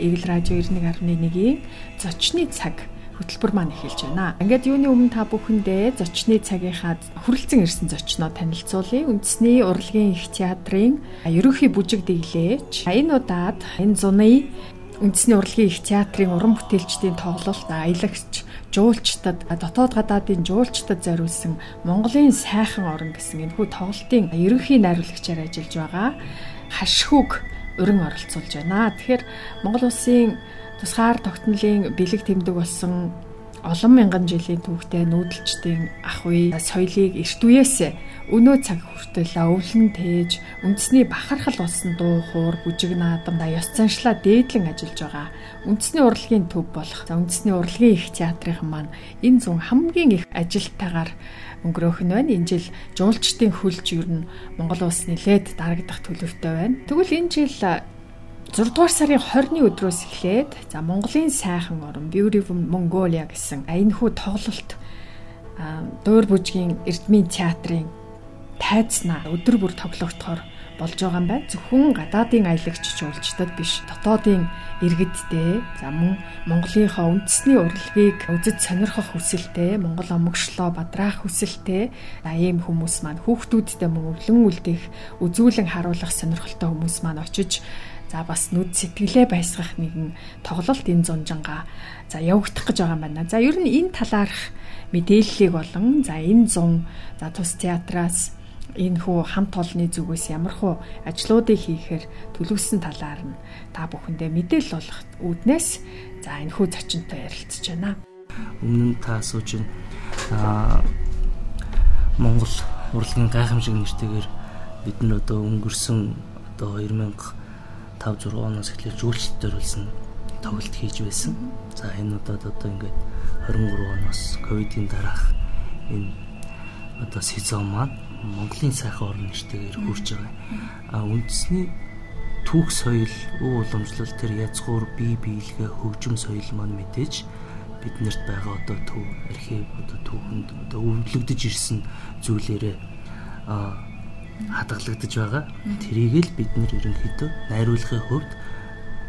Игэл радио 91.1-ийн зочны цаг хөтөлбөр маань эхэлж байна. Ингээд юуны өмнө та бүхэндээ зочны цагийнхаа хүрэлцэн ирсэн зочноо танилцуулъя. Үндэсний урлагийн их театрын ерөнхий бүжиг дэглээч. Энэ удаад энэ зуны үндэсний урлагийн их театрын уран бүтээлчдийн тоглолт аялагч жуулчдад дотоод гадаадын жуулчдад зориулсан Монголын сайхан орон гэсэн энэхүү тоглолтын ерөнхий найруулагчаар ажиллаж байгаа хашхүг урин оролцуулж байна. Тэгэхээр Монгол улсын тусгаар тогтнолын бэлэг тэмдэг болсон олон мянган жилийн түүхтэй нүүдэлчдийн ах уй соёлыг эрт үеэс өнөө цаг хүртэл өвлөн тээж үндэсний бахархал болсон дуу хуур бүжиг наадам ёс заншлаа дээдлэн ажиллаж байгаа. Үндэсний урлагийн төв болох үндэсний урлагийн их театрын маань энэ зүүн хамгийн их ажилтайгаар өнгөрөөх нь байна. Энэ жил жуулчдын хөлж ер нь Монгол улс нэлээд дарагдах төлөвтэй байна. Тэгвэл энэ жил 6 дугаар сарын 20-ны өдрөөс эхлээд за Монголын сайхан орн Beautiful Mongolia гэсэн аянхүү тоглолт дуур бүжгийн Эрдмийн театрын тайзнаа өдөр бүр тоглогдохоор болж байгаа юм байна. Зөвхөн гадаадын аялагч жуулчдад биш, дотоодын иргэдтэй, за мөн Монголынхоо үндэсний урлагийг үзэж сонирхох хүсэлтэй, Монгол омогшлоо бадраах хүсэлтэй ийм хүмүүс маань хүүхдүүдтэй мөн өвлөн үлдэх, үзүүлэн харуулах сонирхолтой хүмүүс маань очиж За бас нүд сэтгэлээ байсгах нэгэн тоглолт энэ зунжанга за явагдах гэж байгаа юм байна. За ер нь энэ талаарх мэдээллийг болон за энэ зун за тус театраас энэ хүү хамт олонны зүгээс ямар хуу ажлуудыг хийхээр төлөвлөсөн талаар нь та бүхэндээ мэдээлэл болох үүднээс за энэ хүү зочинтой ярилцж байна. Өмнө нь та асууж аа Монгол урлагийн гайхамшиг нэртэйгээр бид нар одоо өнгөрсөн одоо 2000 5 6 оноос эхлээд жүүлчдээр болсон тоглолт хийж байсан. За энэ удаад одоо ингээд 23 оноос ковидын дараах энэ одоо сезон маань Монголын сайхан орн нэртэйгээр хурж байгаа. А үндэсний түүх соёл, өв уламжлал тэр язгуур бие биелгээ хөгжим соёл маань мэдээж биднэрт байгаа одоо төв архив одоо түүхэнд одоо өвлөгдөж ирсэн зүйлээрээ хадгалагдаж байгаа. Тэрийг л бид нэр ерөнхийдөө найруулгын хувьд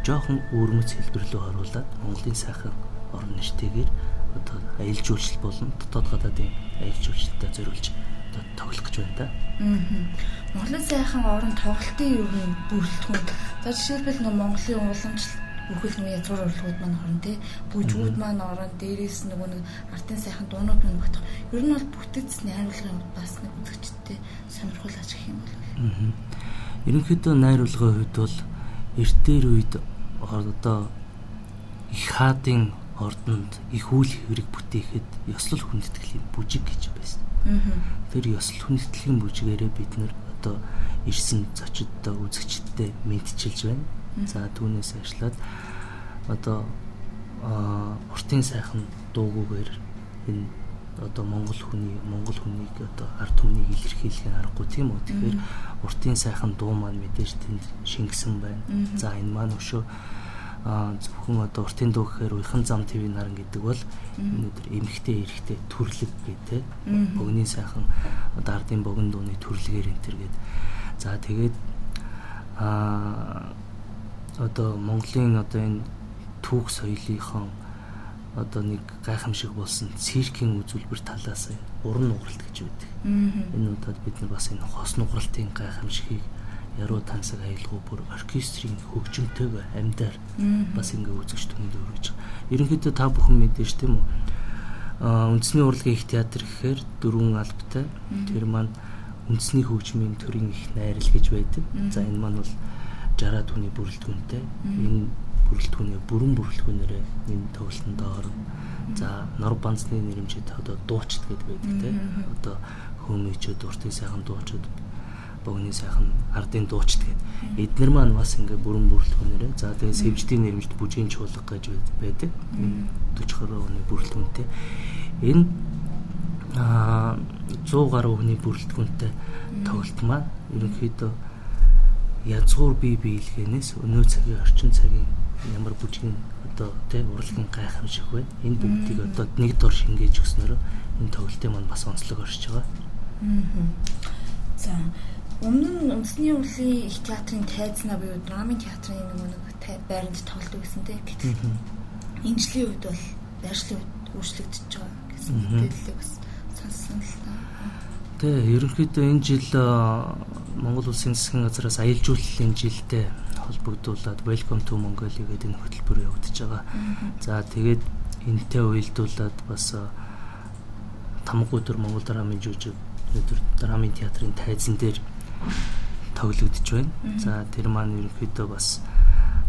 жоохон өөрмөц хэлбэрлүү оруулаад Монголын сайхан орон нэртэйгээр одоо аялал жуулчлал болон дотоод гадаадын аялал жуулчлалтай зориулж одоо тоглох гэж байна да. Аа. Монголын сайхан орон тоглолтын юу юм бүрэлдэхүүн. За жишээлбэл нэг Монголын уламжлалт бүхэл нэг язгуур урлагууд маань орно тий. Бүжгүүд маань орно. Дээрээс нөгөө нэг артын сайхан дуунууд маань багтах. Ер нь бол бүтэц найруулгын бас нэг үзэгчтэй сонирхуулж гэх юм бол. Аа. Ерөнхийдөө найруулгын хувьд бол эртээр үед одоо их хаадын ордонд их үйл хэрэг бүтээхэд ёслол хүндэтгэлийн бүжиг гэж байсан. Аа. Тэр ёслол хүндэтгэлийн бүжгээрээ бид нэр одоо ирсэн зочидтой үзэгчдтэй мэдчилж байна. За түүнээс ажиллаад одоо уртын сайхан дуугүйгээр энэ одоо монгол хүний монгол хүнийг одоо ард түмнийг илэрхийлэх аргагүй тийм үү. Тэгэхээр уртын сайхан дуу маань мэдээж тэнд шингэсэн байна. За энэ маань өшөө зөвхөн одоо уртын дуу гэхээр уйхан зам тв наран гэдэг бол өнөөдөр эмхтэй эрэхтэй төрлөг гэдэг. Богны сайхан одоо ардын богн дууны төрлөгээр энэ төр гээд. За тэгээд а одоо Монголын одоо энэ түүх соёлынхон одоо нэг гайхамшиг болсон циркийн үзүүлбэр талаас уран нугаралт гэж байдаг. Энэ удаад бид нар бас энэ хос нугаралтын гайхамшигыг яруу тансаг аялгау бүр оркестрийн хөгжимтэйг амьдаар бас ингээ үзэгч түмэнд өргөж байгаа. Ерөнхийдөө та бүхэн мэдээж тийм үү? Аа үндэсний урлагийн их театр гэхээр дөрвөн албатай. Тэр маань үндэсний хөгжмийн төрийн их найрал гэж байдаг. За энэ маань бол 60 түүний бүрэлдэхүүнтэй энэ бүрэлдэхүүнээ бүрэн бүрэлдэхүүнээрээ энэ тоглолтонд орно. За нор банцны нэрэмжид одоо дуучид гэдэг байдаг те. Одоо хөөмөчөд уртын сайхан дуучид богны сайхан ардын дуучид гэдэг. Эднэр маань бас ингээ бүрэн бүрэлдэхүүнээрээ за тэгээ сэвждийн нэрмжид бүжгийн чуулга гэж байдаг. 40 гаруй оны бүрэлдэхүүнтэй. Энэ а 100 гаруй хүний бүрэлдэхүүнтэй тоглолт маань ерөнхийдөө язгуур бие биелгэнээс өнөө цагийн орчин цагийн ямар бүжгийн одоо тий урлагийн гайхамшиг байна. Энэ бүгдийг одоо нэг дор шингээж өгснөөр энэ тоглолтын маань бас онцлог оршиж байгаа. Аа. За өмнө нь үндэсний урлагийн их театрын тайзнаа буюу драмын театрын нэг нэг байранд тоглодог гэсэн тийм. Гэтэл энэ жилийн үед бол байршлын өөрчлөгдөж байгаа гэсэн мэдээллийг бас сонссон л та. Тэгээ ерөнхийдөө энэ жил Монгол Улсын засгийн газраас аялал жуулчлалын жилдээ холбогдуулаад Welcome to Mongolia гэдэг энэ хөтөлбөр явагдаж байгаа. За тэгээд энтэй уялдуулаад бас тамггүй төр Монгол драмын жүжиг өнөөдөр драмын театрын тайзан дээр тоглогдож байна. За тэр маань ерөнхийдөө бас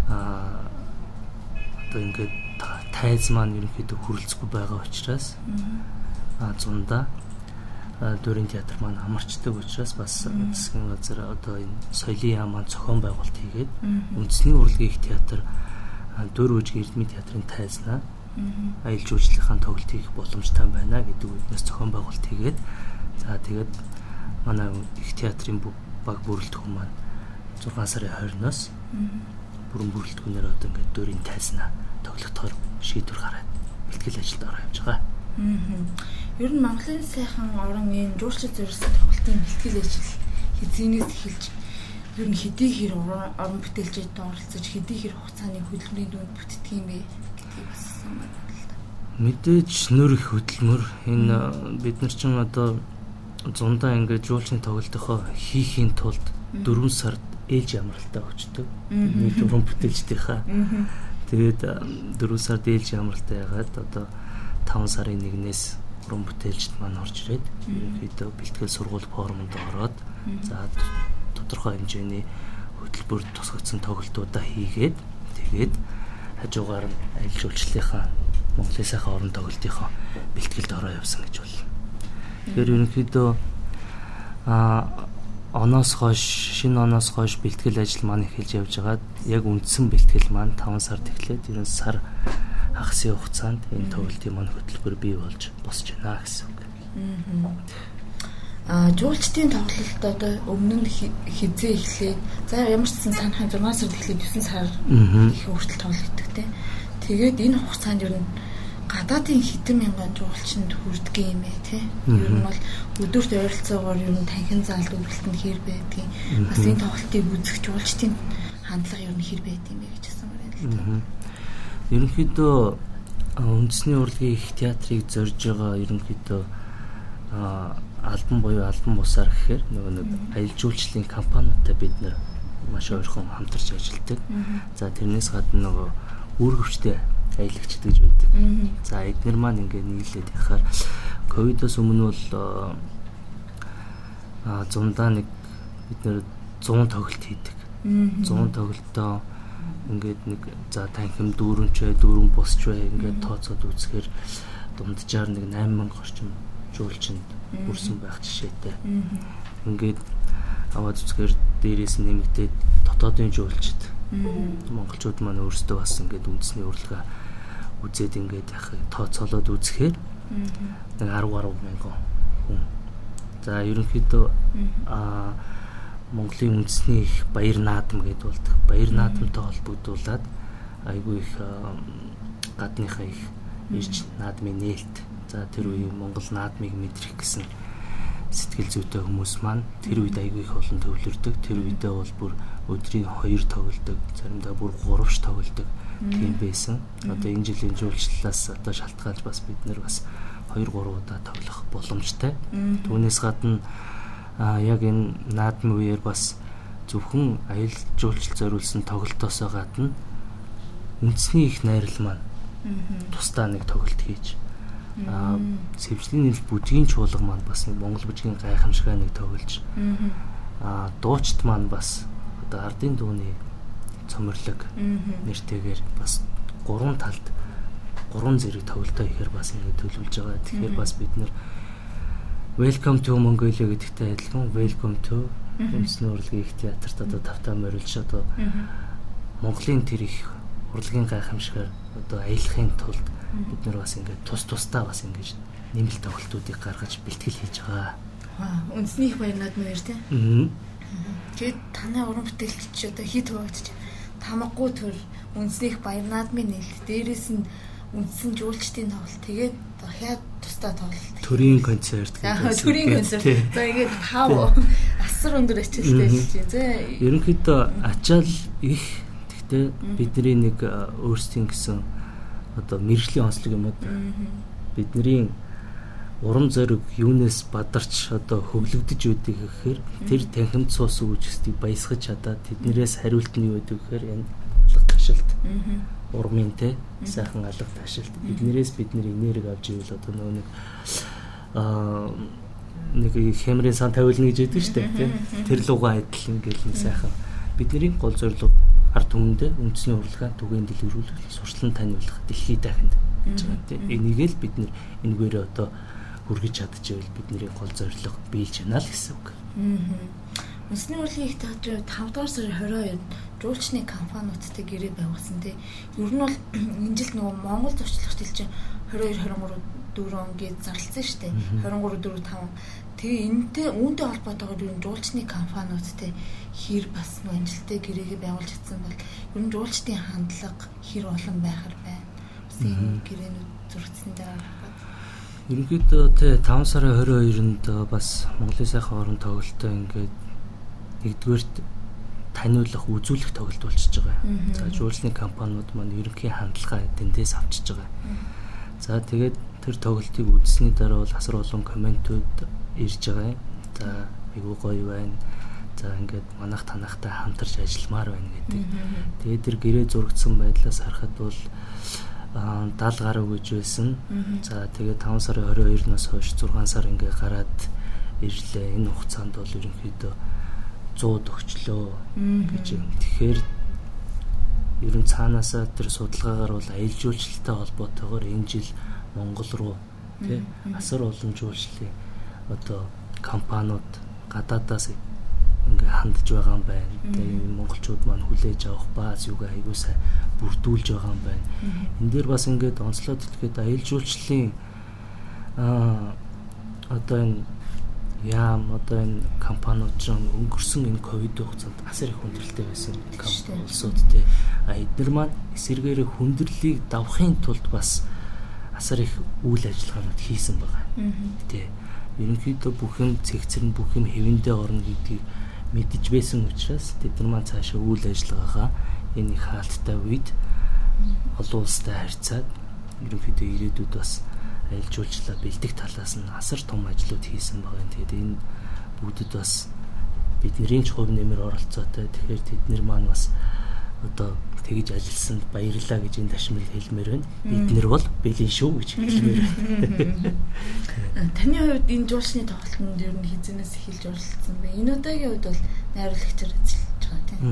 а одоо ингээд тайз маань ерөнхийдөө хүрэлцэхгүй байгаа учраас а зундаа дөрийн театр маань амарчдаг учраас бас засгийн газар одоо энэ соёлын яам маань зохион байгуулалт хийгээд үндэсний урлагийн их театр дөр үжиг эрдмийн театрын тайзнаа аялал жуулчлалын тоглолт хийх боломжтой байна гэдэг үгнээс зохион байгуулалт хийгээд за тэгээд манай их театрын баг бүрэлдэхүүн маань 6 сарын 20-оос бүрэн бүрэлдэхүүнээр одоо ингээд дөрийн тайзнаа тоглохдоор шийдвэр гараад бэлтгэл ажилд ороо явж байгаа. Аа. Ер нь Монголын сайхан орон энэ жуулчлал зориулсан тоглолтын бэлтгэл ажил хэзээс эхэлж ер нь хэдий хэр орон бүтээлчд оролцож хэдий хэр хугацааны хөдөлмөрийн дүнд бүтдэг юм бэ гэдгийг бас мэдээж нөр их хөдөлмөр энэ бид нар чинь одоо зундаа ингээд жуулчны тоглолтынхоо хийхийн тулд 4 сард ээлж ямралтай өчтөг. Миний дөрвөн бүтээлчдийнхаа. Тэгээд 4 сард ээлж ямралтай ягаад одоо 5 сарын 1-ээс уран бүтээлчд маань орж ирээд ерөнхийдөө бэлтгэл сургууль форумд ороод за тодорхой хэмжээний хөтөлбөр тусгагдсан тоглолтуудаа хийгээд тэгээд хажуугаар нь аялал жуулчлалынхаа Монголын сайхан орон тоглолтынхоо бэлтгэлд ороо явсан гэж болно. Тэгэхээр ерөнхийдөө а оноос хойш шинэ оноос хойш бэлтгэл ажил маань эхэлж явж байгаад яг үндсэн бэлтгэл маань 5 сард эхлээд ерөн сар хагасын хугацаанд энэ тоглолтын маань хөтөлбөр бий болж босч байна гэсэн үг. Аа жуулчдын тоглолт одоо өмнө нь хизээ эхлээд за ямар ч сан санахын 6 сард эхлээд 9 сар их хүртэл тоглогддог те. Тэгээд энэ хугацаанд ер нь гадаадын хэдэн мянган жуулчинд хүрдэг юм бэ тий. Ер нь бол өдөрт ойролцоогоор ер нь танхим заалд үргэлтэнд хэр байдгийг бас энэ тоглолтыг үзэх жуулчдын хандлага ер нь хэр байд юм бэ гэж асуумаар байна л да. Ерөнхийдөө үндэсний урлагийн их театрыг зорж байгаа ерөнхийдөө альбом буюу альбом бусаар гэхээр нөгөө нэг аялал жуулчлалын компаниудтай бид нэр маш ойрхон хамтарч ажилладаг. За тэрнээс гадна нөгөө үүргэвчтэй аялагчд гэж байдаг. За эдгээр маань ингээд нийлээд яхаар ковидос өмнө бол а зундаа нэг бид нэр 100 тоглолт хийдэг. 100 тоглолтоо ингээд нэг за танхим дүүрэнч бай, дүүрэн босч бай ингээд тооцоод үзэхээр дунджаар нэг 8000 орчим жуулчинд бүрсэн байх жишээтэй. Ингээд аваад үзэхээр дээрээс нэмэгдээд дотоодын жуулчд монголчууд маань өөрсдөө бас ингээд үндэсний урлагаа үзээд ингээд яг тооцоолоод үзэхээр нэг 10 гаруй мянган хүн. За ерөнхийдөө аа Монголын үндэсний их баяр наадам гэдээ болдог. Баяр наадамтай холбогдуулаад айгүй их гадныхаа их ирж наадмын нээлт. За тэр үеийн Монгол наадмыг мэдрэх гэсэн сэтгэл зүйтэй хүмүүс маань тэр үед айгүй их олон төвлөрдөг. Тэр үедээ бол бүр өдрийн 2 тоглолдог, заримдаа бүр 3 ш тоглолдог тийм байсан. Одоо энэ жилийн жуулчлалаас одоо шалтгаалж бас бид нэр бас 2 3 удаа тоглох боломжтой. Түүнээс гадна яг энэ наадмын үеэр бас зөвхөн аялал жуулчлал зориулсан тоглолтоосоо гадна үндэсний их найрал маань тусдаа нэг тоглолт хийж сэвжлийн нэмж бүжгийн чуулга маань бас нэг Монгол бүжгийн гайхамшигай нэг тоглож аа дуучт маань бас одоо ардын дууны цомрлог нэртэйгээр бас гурван талд гурван зэрэг тоглолтоо ихээр бас ингэ төлөвлөж байгаа. Тэгэхээр бас бид нэр Welcome to Mongolia гэдэгтэй адилхан Welcome to Үндэсний урлагийн их театрт одоо тавтаа морилж одоо Монголын тэр их урлагийн гайхамшигаар одоо аялахын тулд бид нар бас ингээд тус тусдаа бас ингэж нэмэлт тоглолтуудыг гаргаж бэлтгэл хийж байгаа. Үндэсний их баяр наадмын үер тийм. Тэгээд таны уран бүтээлч одоо хит хуваагдчих. Тамаггүй төр үндэсний их баяр наадмын нээлт дээрээс нь үндсэн жуулчдын тоглолт тэгээд дахиад тусдаа тоглолт. Төрийн концерт гэдэг. Төрийн концерт. За ингээд тав асар өндөр ачаалтай хийж байна. За ерөнхийдөө ачаал их Гэхдээ бидний нэг өөрсдийн гэсэн одоо мэрэгжлийн онцлог юм уу? Бидний урам зориг юунаас бадарч одоо хөглөгдөж үүдийг гэхээр тэр танхимд суусан үжигсдийг баясгаж чадаад тэднэрээс хариулт нь юу гэдэг гэхээр энэ алга ташилт. Урмын те сайхан алга ташилт. Эднэрээс бид нэр энерги авч ивэл одоо нөгөө нэг аа нэг хямрын сан тавилна гэж яддаг штэ тий. Тэр лугаа адил ингээл нэг сайхан. Бидний гол зорилго ард түмэндээ үндэсний урлагаа түгээн дэлгэрүүлэх, сурчлан таниулах, дэлхийд дахинд гэж байгаа тийм. Энийг л бид нэр энэгээр одоо хүргэж чадчихвэл бидний гол зорилго биелж байна л гэсэн үг. Үндэсний урлагийн их театрын 5 дугаар сарын 22-нд жуулчны компаниудтай гэрээ байгуулсан тийм. Ер нь бол энэ жил нөгөө Монгол зурчлагч хэлж 22 23 4 он гээд зарлцсан шүү дээ. 23 4 5 Тэгээ энэтэй үүнтэй холбоотойгоор ер нь жуулчны компаниудтэй хэр бас амжилттай гэрээгээ байгуулж чадсан бол ер нь жуулчдын хандлага хэр олон байхаар байна. Бас энэ гэрээнүүд зургатсан дээр харахад Ерөнхийдөө тэ 5 сарын 22-нд бас Монголын сайхан орон тоглолтоо ингээд нэгдүгээрт таниулах, үзүүлэх тоглолт болчихж байгаа. За жуулчны компаниуд маань ерөнхий хандлагаа дэндээс авчиж байгаа. За тэгээд тэр тоглолтыг үзсний дараа бол асар олон комментүүд ирж байгаа. За айгуу гоё байна. За ингээд манах танахтай хамтарч ажилламаар байна гэдэг. Тэгээд тэр гэрээ зурагдсан байдлаас харахад бол 70 гаруй гэж байсан. За тэгээд 5 сарын 22-наас хойш 6 сар ингээ гараад ирлээ. Энэ хугацаанд бол ерөнхийдөө 100 төгчлөө гэж юм. Тэгэхээр ер нь цаанаасаа тэр судалгаагаар бол аялал жуулчлалтай холбоотойгоор энэ жил Монгол руу тий асар олон жуулчлалын одоо компаниуд гадаадаас ингээ хандж байгаа юм байна. Тэгээ монголчууд маань хүлээж авах бааз юугаа аягүй сайн бүрдүүлж байгаа юм байна. Энд дээр бас ингээд онцлоод хэлэхэд аялал жуулчлалын аа одоо энэ яам одоо энэ компаниуд ч өнгөрсөн энэ ковид хугацаанд асар их хүндрэлтэй байсан улсууд те а эдгээр маань эсэргээрээ хүндрэлийг давахын тулд бас асар их үйл ажиллагаанууд хийсэн байгаа. Тэ ерөнхийдөө бүх юм цэгцэрн бүх юм хэвэндээ орно гэдгийг мэдэж байсан учраас тэд нар маань цаашаа үйл ажиллагаагаа энэ их хаалттай үед олон улстай харьцаад ерөнхийдөө ирээдүйд бас аялал жуулчлалаа бэлдэх талаас нь асар том ажлууд хийсэн байгаа. Тэгээд энэ бүгдэд бас бидний ч хувь нэмэр оролцоотой. Тэгэхээр тэд нар маань бас одоо тэгж ажилласанд баярлаа гэж энэ ташмал хэлмээр байна. Бид нэр бол бэлэн шүү гэж хэлмээр байна. Таны хувьд энэ жуулчны тоглолтод ер нь хизэнээс эхэлж оролцсон бэ? Энэ удаагийн хувьд бол найруулагчаар ажиллаж байгаа тийм.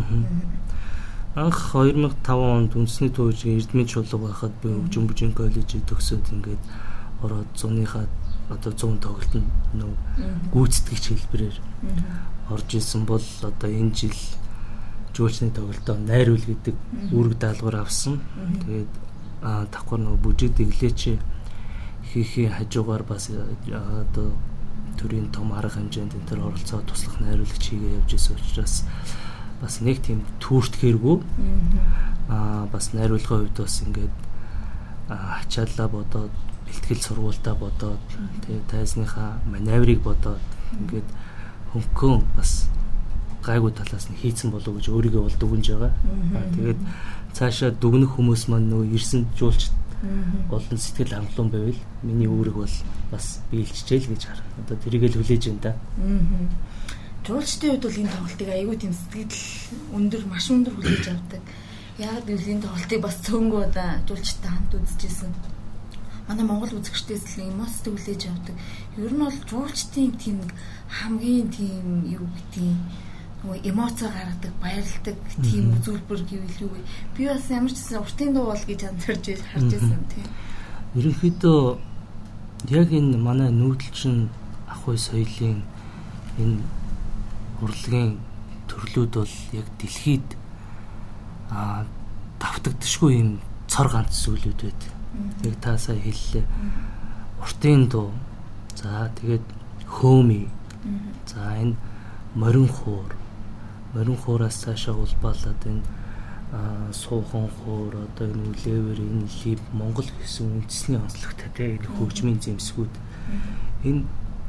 Анх 2005 онд үндэсний төвчгийн Эрдмийн чулуу байхад би Өвжин бүжин коллежид төгсөөд ингээд ороод зуныхаа одоо 100 тоглолтод нөө гүйцэтгэгч хэлбэрээр орж исэн бол одоо энэ жил жуулчны тоглолтоо найруул гэдэг үүрэг даалгавар авсан. Тэгээд давхар нөгөө бүжиг дэглээч хийхээ хажуугаар бас одоо төрийн том арга хэмжээнд энэ төр оролцоод туслах найруулагч хийгээ явж исэн учраас бас нэг тийм түүрт хэргүй аа бас найруулгын хувьд бас ингээд ачааллаа бодоод бэлтгэл сургуультаа бодоод тэгээ тайзныхаа маневрыг бодоод ингээд хөнгөн бас гайгүй талаас нь хийцэн болов гэж өөрийгөө бол дүгнж байгаа. Тэгээд цаашаа дүгнэх хүмүүс маань нөө ирсэн жуулч олон сэтгэл хангалуун байвал миний үүрэг бол бас биелчихжээ л гэж харна. Одоо тэрийг л хүлээж байна да. Жуулчдын хувьд бол энэ тоглолтыг аягүй тийм сэтгэл өндөр маш өндөр хүлээж авдаг. Яг л энэ тоглолтыг бас цөөнгөө одоо жуулчтай хамт үзчихсэн. Манай Монгол үзэгчдээс л эмоцтой хүлээж авдаг. Ер нь бол жуулчдын тийм хамгийн тийм юу гэдгийг нөгөө эмоц гаргадаг, баярлдаг тийм үзүүлбэр гэвэл юу вэ? Би бас ямар ч гэсэн уртын дуу бол гэж анзарч харж байсан тийм. Ерөнхийдөө яг энэ манай нүүдэлчин ахуй соёлын энэ урлагийн төрлүүд бол яг дэлхийд а давтагдшгүй юм цор ганц зүйлүүд байд. Яг та сая хэллээ. Уртын дуу. За тэгээд хөөми. За энэ морин хуур морин хуураас цаашаа улбаалаад энэ суухан хуур одоо энэ үлээвэр энэ лив Монгол гэсэн үндэсний онцлогтой те энэ хөгжмийн зэмсгүүд. Энэ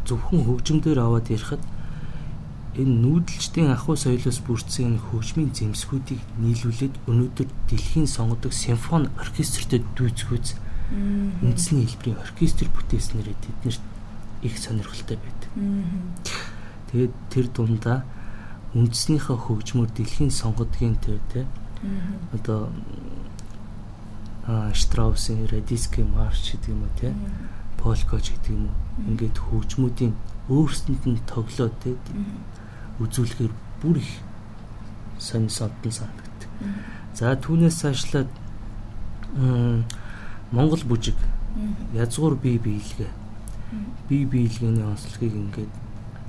зөвхөн хөгжмөөр аваад ярихад энэ нүүдэлчдийн ахуй соёлоос бүрдсэн хөгжмийн зэмсгүүдийг нийлүүлээд өнөөдөр дэлхийн сонгодог симфони оркестртэй дүүцгүүц үндэсний хэлбэрийн оркестр бүтээснээрээ тэднэрт их сонирхолтой байдаг. Тэгээд тэр дундаа үндэснийхээ хөгжмөр дэлхийн сонгодгийн тэр те. Одоо Штраусын Радиский марш гэдэг юм уу те. Полкоч гэдэг юм уу. Ингээд хөгжмүүдийн өөрсөнд нь тоглоод те. Үзүүлэхээр бүр их сонь содон санагддаг. За түүнээс цаашлаад Монгол бүжиг. Язгуур бие биелгээ. Бие биелгээний онцлогийг ингээд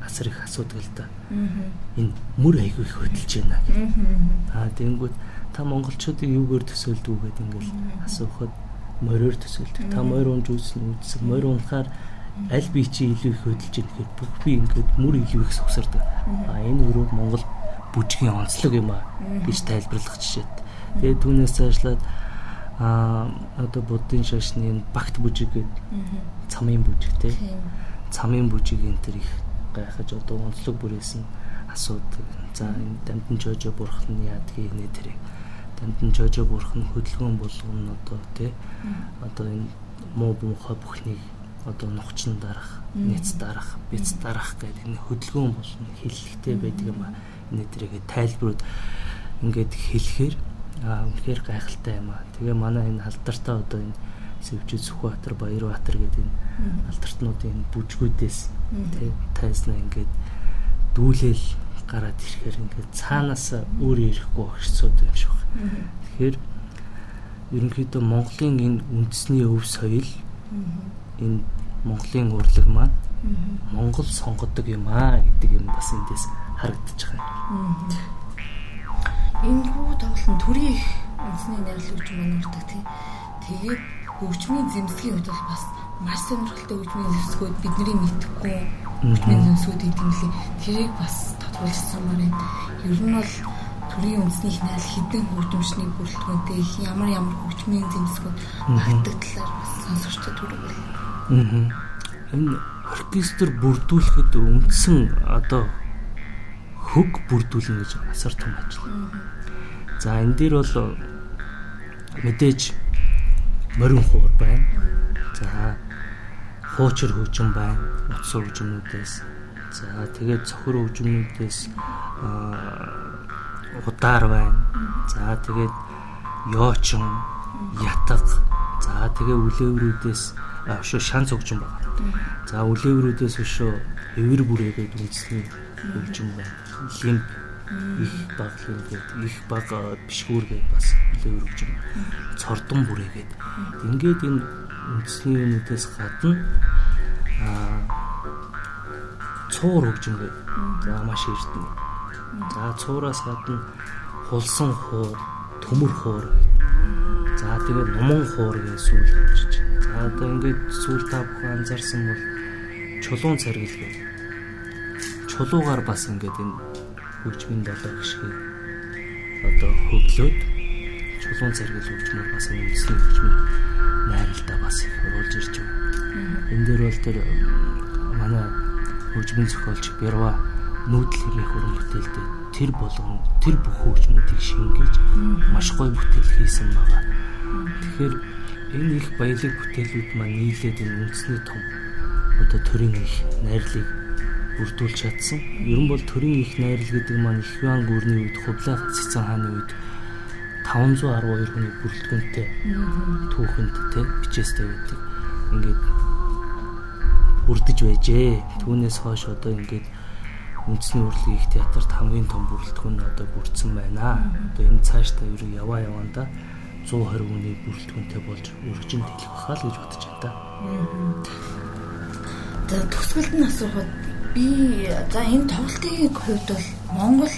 асар их асуудаг л да. Энэ мөр айгүй их хөдөлж байна гэх. Аа тэгэнгүүт та монголчуудыг юугаар төсөөлдөг гэдэг ингээл асуухад мориор төсөөлдөг. Та морь унж үзсэн үзсэн морь унахаар аль бие чи илүү их хөдөлж байна гэхээр бүх би ингээд мөр илүү их сувсардаг. А энэ өөрөө Монгол бүжгийн онцлог юм а гэж тайлбарлах жишээд. Тэгээд түүнээс цаашлаад а одоо буддын шашны багт бүжиг гэдэг цамын бүжиг те. Цамын бүжиг энэ төр их гайхаж одоо онцлог бүрээс нь асуудаг. За энэ дамтан жожо бурхан нь яадгийг нэ тэрийг дамтан жожо бурхан хөдөлгөөн болгоно одоо тий одоо энэ муу муухай бүхнийг одоо нухчин дарах, нэц дарах, биц дарах гэдэг энэ хөдөлгөөн болно хэллэгтэй байдаг юм а. Энэ дээрээ тайлбарууд ингээд хэлэхээр аа үнэхээр гайхалтай юм а. Тэгээ манай энэ алдартай одоо энэ Сэвжид Сүхбаатар, Баярбаатар гэдэг энэ алдартнуудын бүжгүүдээс тий тайснаа ингээд дүүлэл гараад ирэхээр ингээд цаанаас өөрөө ирэхгүй огшцууд юм шиг байна. Тэгэхээр ерөнхийдөө Монголын энэ үндэсний өв соёл энэ Монголын урлаг маань Монгол сонгодог юм аа гэдэг юм бас эндээс харагдаж байгаа. Энэ хүү тоглолт төрийн үндэсний найрлал гэж мөнөрдөг тий. Тэгээд хөгжмийн зэмсгийн хувьд бол бас маш сонирхолтой хөгжмийн зэмсгүүд бидний мэдхгүй хөгжмийн зэмсгүүд гэдэг лээ. Тэрийг бас тодруулсан маань ер нь бол төрийн үндэсний их найрал хідэн хөгжмөчний бүрэлдэхүүнтэй ямар ямар хөгжмийн зэмсгүүд багтдаг талаар бас сонсогчдод хүргэл. Аа. Энэ оркестр бүрдүүлэхэд үндсэн одоо хөг бүрдүүлнэ гэж асар том ажил. За энэ дээр бол мэдээж морин хуур байна. За хуучир хөгжим байна. Утас хөгжмнүүдээс. За тэгээд цохор хөгжмнүүдээс удаар байна. За тэгээд ёочин, ятаг. За тэгээ үлээврүүдээс шүү шанс хөгжим байна. За үлээврүүдээс өшөө эвэр бүрээгээд үндэсний хөгжим байна. Лимп их баг лимпгээд их баг бишгүүргээд бас үлээвэр хөгжим. Цордон бүрээгээд ингээд энэ үндэсний юмнуудаас гадна аа цуур хөгжим гэдэг. За маш эрдэнэ. За цуураас гадна хулсан хуур, төмөр хуур. За тэгээд нуман хуур гэж сүүл хөгжиж одоо ингээд сүүл та бүхэн анзаарсан бол чулуун царгил гэх. Чулуугаар бас ингээд энэ хөгжмийн долоо гişгийг одоо хөглөөд чулуун царгил хөгжмөр бас үндэсний хөгжмийн найралдаа бас оруулж ирж байна. Энэ дээр бол тэр манай хөгжмийн зохиолч Бэрва нүүдэл хэрэг хөрөн бүтээлтэй тэр болгон тэр бүх хөгжмүүдийг шингээж маш гоё бүтээл хийсэн байгаа. Тэгэхээр энэ их баялаг бүтээлүүд маань нийлээд энэ үндэсний том одоо төрийн их найрлыг бүрдүүлж чадсан. Ер нь бол төрийн их найрал гэдэг маань их юан гүрний үед хувлаа цэцэн хааны үед 512 хүний бүрэлдэхүүнтэй түүхэнд те бичээстэй байдаг. Ингээд бүрдэж байжээ. Түүнээс хойш одоо ингээд үндэсний урлагийн их театрт хамгийн том бүрэлдэхүүн одоо бүрдсэн байна. Одоо энэ цаашдаа ер нь яваа явандаа 120 хүний бүрэлдэхүүнтэй болж өргөжин тэлэх бахаа л гэж бодож байна та. За төгсгөлд нь асуухад би за энэ тоглолтын хувьд бол Монгол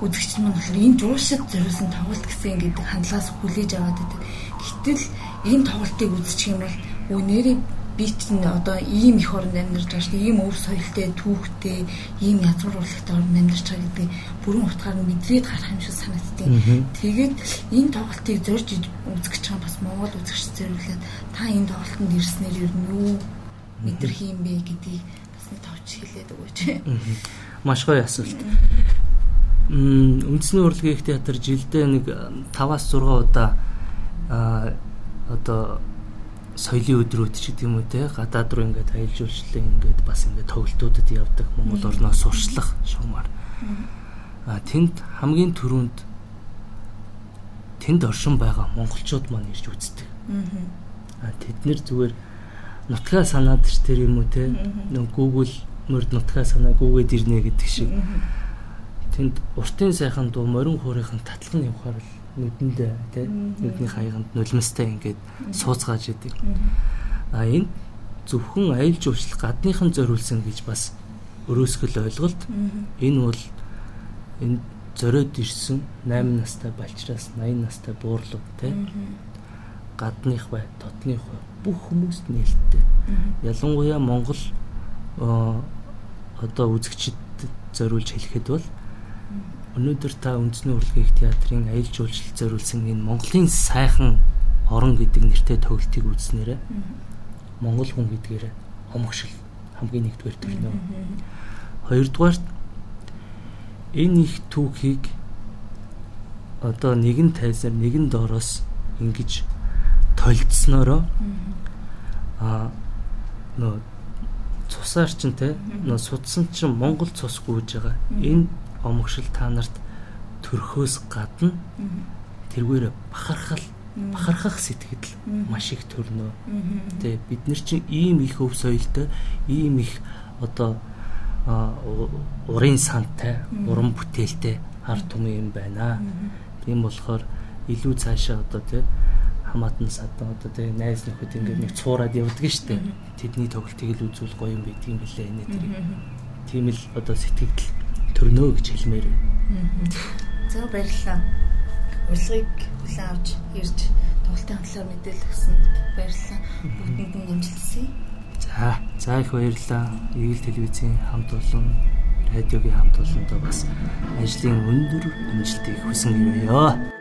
үзэгч маань болохоор энэ жуушид зориулсан тоглолт гэсэн гэдэг хандлагаас хүлээж аваад байдаг. Гэтэл энэ тоглолтыг үзчих юм бол өнөөдрийн би чинь одоо ийм их орнд амьдарч байгаа шүү дээ. Ийм өв соёлтой, түүхтэй, ийм язгуур урлагтай орнд амьдарч байгаа гэдэг бүрэн утгаар нь мэдрээд гарах юм шиг санагдтыг. Тэгээд энэ тоглолтыг зорж үзэж байгаа бас Монгол үзэгч зэрүүлээд та энэ тоглолтод ирснээр ер нь юу мэдрэх юм бэ гэдгийг бас нэг товч хэлээд өгөөч. Маш гоё асуулт. Мм үндэсний урлагийн их театр жилдээ нэг 5-аас 6 удаа одоо соёлын өдрүүд ч гэдэг юм уу те гадаад руу ингээд аялал жуулчлалын ингээд бас ингээд тоглолтуудад явдаг Монгол орноос сурчлах шуумаар. А тэнд хамгийн түрүүнд тэнд оршин байгаа монголчууд маань ирж үздэг. А тэд нэр зүгээр нутгаа санаад ч тэр юм уу те? Нэг Google мөрд нутгаа санаа гүгээд ирнэ гэдэг шиг. Тэнд уртын сайхан дуу морин хуурийнхан татлан явахаар л нүдэндээ тий нүдний хаяганд нулимстай ингээд сууцгааж идэг. А энэ зөвхөн аялал жуулчлал гадныхан зориулсан гэж бас өрөөсгөл ойлголт. Энэ бол энэ зориод ирсэн 8 настай балчраас 80 настай буурлууд тий гадных бай, дотных бай бүх хүмүүст нээлттэй. Ялангуяа Монгол одоо үзэгчд зориулж хэлэхэд бол Өнөөдөр та үндэсний урлагийн их театрын аялал жуулчлал зориулсан энэ Монголын сайхан орон гэдэг нэртэй тоглолтыг үзснээрээ Монгол хүн гэдгээр хомгшил хамгийн нэгдүгээр төрнөө. Хоёрдугаарт энэ их түүхийг одоо нэгэн тайзаар нэгэн доороос ингэж толдсноороо а нөө цусаар чинь те нөө судсан чинь Монгол цус гүйж байгаа. Энэ омогшил та нарт төрхөөс гадна тэргээр бахархал бахархах сэтгэл маш их төрнө. Тэ бид нар чинь ийм их өв соёлтой, ийм их одоо урын сантай, уран бүтээлтэй ард түмэн юм байна. Тийм болохоор илүү цаашаа одоо тэ хамаатан садан одоо тэ найз нөхөд ингээд нэг цуураад явдаг штеп. Тэдний тоглолтыг л үзүүл гоё юм байдгийн билээ нэ тэр. Тийм л одоо сэтгэл төрнөө гэж хэлмээр байна. За баярлалаа. Урилгыг хүлээн авч ирж тоглолтын хөтлөөр мэдээлэл өгсөнд баярлалаа. Бүгдэнд нь амжилт За, за их баярлалаа. Игэл телевизийн хамт олон радиогийн хамт олондоо бас ажлын өндөр амжилтыг хүсэн гэрээ ёо.